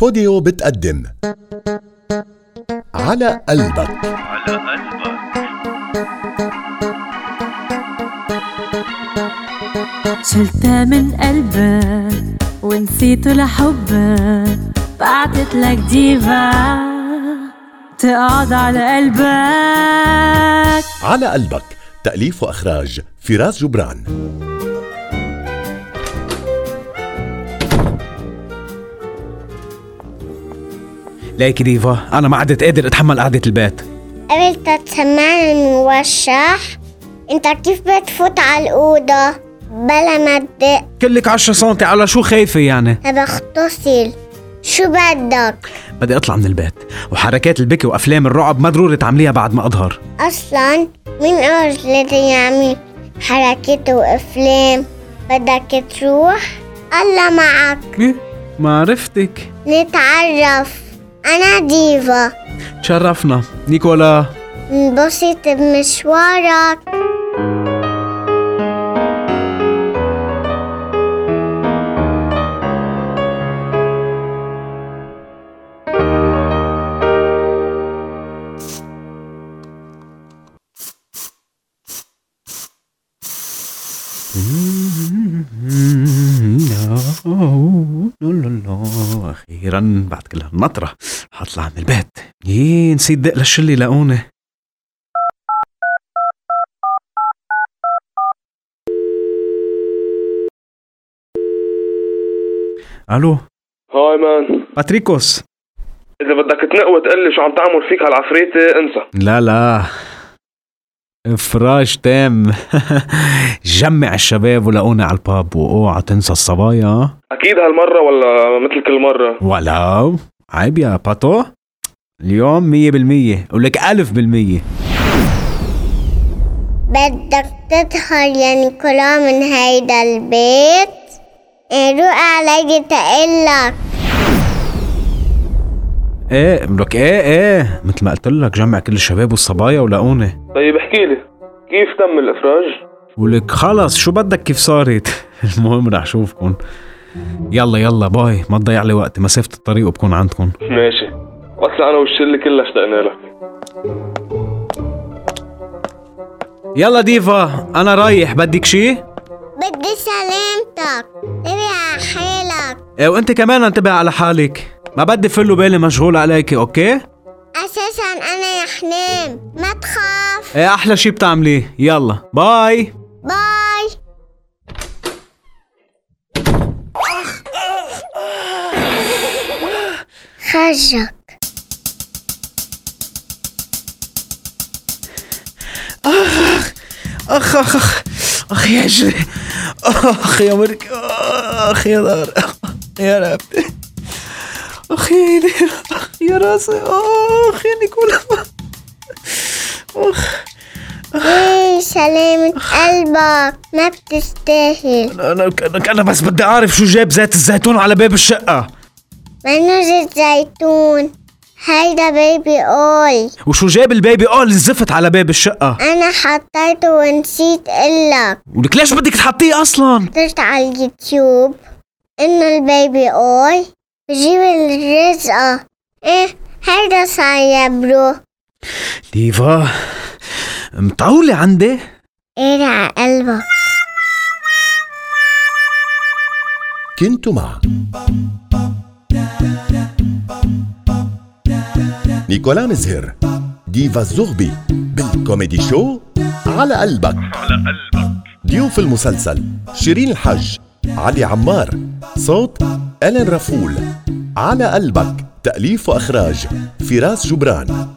بوديو بتقدم. على قلبك. على قلبك شلتها من قلبك ونسيته لحبك بعتت لك ديفا تقعد على قلبك. على قلبك. تأليف وإخراج فراس جبران. ليك ديفا أنا ما عدت قادر أتحمل قعدة البيت. قبل تسمعني الموشح أنت كيف بتفوت على الأوضة؟ بلا ما تدق. كلك 10 سنتي على شو خايفة يعني؟ بغتسل شو بدك؟ بدي أطلع من البيت وحركات البكي وأفلام الرعب ما ضروري تعمليها بعد ما أظهر. أصلا مين قال لازم يعمل حركات وأفلام؟ بدك تروح؟ الله معك. إيه؟ ما عرفتك. نتعرف. أنا ديفا. تشرفنا. نيكولا. انبسط بمشوارك. أخيرا بعد كل هالنطرة. حطلع من البيت. يي نسيت دق للشلة لاقوني ألو؟ هاي مان. باتريكوس. إذا بدك تنق وتقلي شو عم تعمل فيك هالعفريتة انسى. لا لا. إفراج تام. جمع الشباب ولاقوني على الباب وأوعى تنسى الصبايا. أكيد هالمرة ولا مثل كل مرة؟ ولو عيب يا باتو. اليوم مية بالمية. ولك ألف بالمية. بدك تدخل يا نيكولا من هيدا البيت؟ إيه، روق علي تقلك. إيه لك إيه إيه. مثل ما قلت لك جمع كل الشباب والصبايا ولاقوني طيب احكي لي كيف تم الإفراج؟ ولك خلص شو بدك؟ كيف صارت؟ المهم رح اشوفكم يلا يلا bye. ما تضيع لي وقت. مسافة الطريق وبكون عندكم ماشي. أصلا أنا والشلة كلها اشتقنا لك. يلا ديفا أنا رايح. بدك شي؟ بدي سلامتك. انتبه على حالك. إيه وأنت كمان انتبه على حالك. ما بدي ضل بالي مشغول عليك okay؟ أساسا أنا يا حنام ما تخاف. إيه أحلى شي بتعمليه. يلا bye. باي. خرجك. أخ أخ أخ أخ يا جري أخ يا مرك. أخ يا دار. يا رب ايدي اخ يا راسي. اخ يا نيكولا أخ. إيه سلامة قلبك ما بتستاهل. أنا أنا أنا بس بدي أعرف شو جاب زيت الزيتون على باب الشقة. منو زيت زيتون؟ هيدا baby oil وشو جاب ال baby oil؟ الزفت على باب الشقة. أنا حطيته ونسيت قلك ولك ليش بدك تحطيه أصلا؟ طلعت على اليوتيوب إنه ال baby oil بجيب الرزقة. إيه هيدا صار يا bro؟ ديفا مطولة عندي. إيه على قلبك؟ كنت مع. نيكولا مزهر ديفا الزغبي بالكوميدي شو على قلبك. على قلبك. ضيوف المسلسل شيرين الحج علي عمار صوت ألين رفول على قلبك تأليف وإخراج فراس جبران.